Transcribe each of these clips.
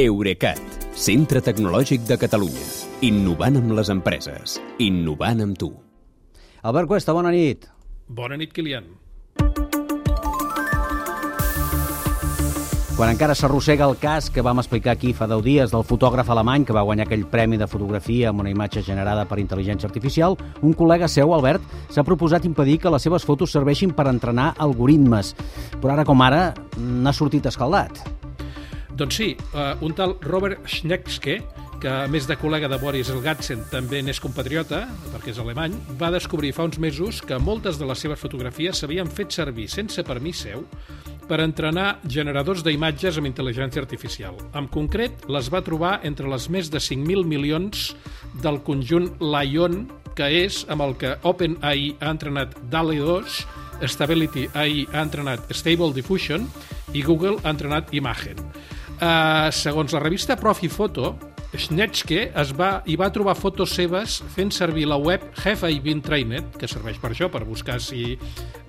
Eurecat, centre tecnològic de Catalunya. Innovant amb les empreses. Innovant amb tu. Albert Cuesta, bona nit. Bona nit, Kilian. Quan encara s'arrossega el cas que vam explicar aquí fa 10 dies del fotògraf alemany que va guanyar aquell premi de fotografia amb una imatge generada per intel·ligència artificial, un col·lega seu, Albert, s'ha proposat impedir que les seves fotos serveixin per entrenar algoritmes. Però ara com ara n'ha sortit escaldat. Doncs sí, uh, un tal Robert Schneckske, que a més de col·lega de Boris Elgatzen també n'és compatriota, perquè és alemany, va descobrir fa uns mesos que moltes de les seves fotografies s'havien fet servir sense permís seu per entrenar generadors d'imatges amb intel·ligència artificial. En concret, les va trobar entre les més de 5.000 milions del conjunt Lion, que és amb el que OpenAI ha entrenat DALI 2, Stability AI ha entrenat Stable Diffusion i Google ha entrenat Imagen. Uh, segons la revista Profifoto, Schnetzke es va, hi va trobar fotos seves fent servir la web Have I Been Trained, que serveix per això, per buscar si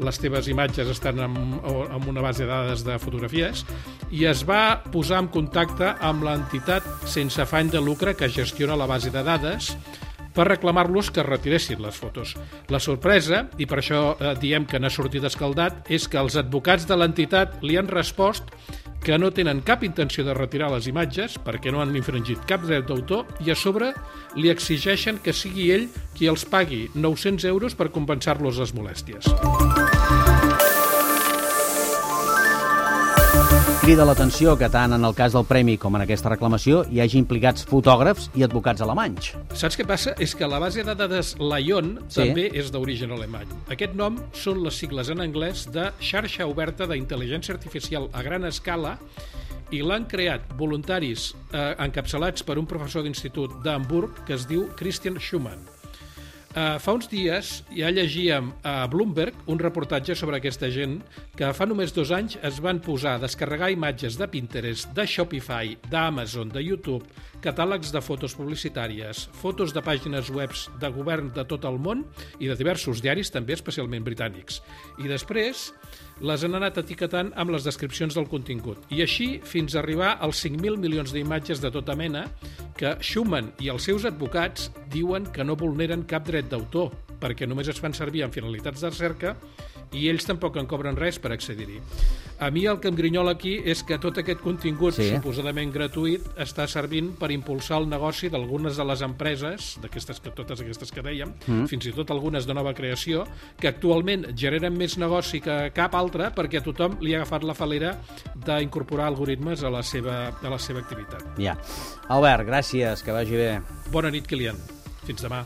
les teves imatges estan en, en una base de dades de fotografies, i es va posar en contacte amb l'entitat sense afany de lucre que gestiona la base de dades per reclamar-los que retiressin les fotos. La sorpresa, i per això eh, diem que n'ha sortit escaldat, és que els advocats de l'entitat li han respost que no tenen cap intenció de retirar les imatges perquè no han infringit cap dret d'autor i a sobre li exigeixen que sigui ell qui els pagui 900 euros per compensar-los les molèsties. Crida l'atenció que tant en el cas del premi com en aquesta reclamació hi hagi implicats fotògrafs i advocats alemanys. Saps què passa? És que la base de dades Lion Sí. també és d'origen alemany. Aquest nom són les sigles en anglès de xarxa oberta d'intel·ligència artificial a gran escala i l'han creat voluntaris eh, encapçalats per un professor d'institut d'Hamburg que es diu Christian Schumann. Uh, fa uns dies ja llegíem a Bloomberg un reportatge sobre aquesta gent que fa només dos anys es van posar a descarregar imatges de Pinterest, de Shopify, d'Amazon, de YouTube, catàlegs de fotos publicitàries, fotos de pàgines webs de govern de tot el món i de diversos diaris, també especialment britànics. I després les han anat etiquetant amb les descripcions del contingut. I així fins a arribar als 5.000 milions d'imatges de tota mena que Schumann i els seus advocats diuen que no vulneren cap dret d'autor, perquè només es fan servir en finalitats de recerca i ells tampoc en cobren res per accedir-hi. A mi el que em grinyola aquí és que tot aquest contingut Sí. suposadament gratuït està servint per impulsar el negoci d'algunes de les empreses, d'aquestes que totes aquestes que dèiem, mm. fins i tot algunes de nova creació, que actualment generen més negoci que cap altre perquè a tothom li ha agafat la falera d'incorporar algoritmes a la seva, a la seva activitat. Ja. Albert, gràcies, que vagi bé. Bona nit, Kilian. Fins demà.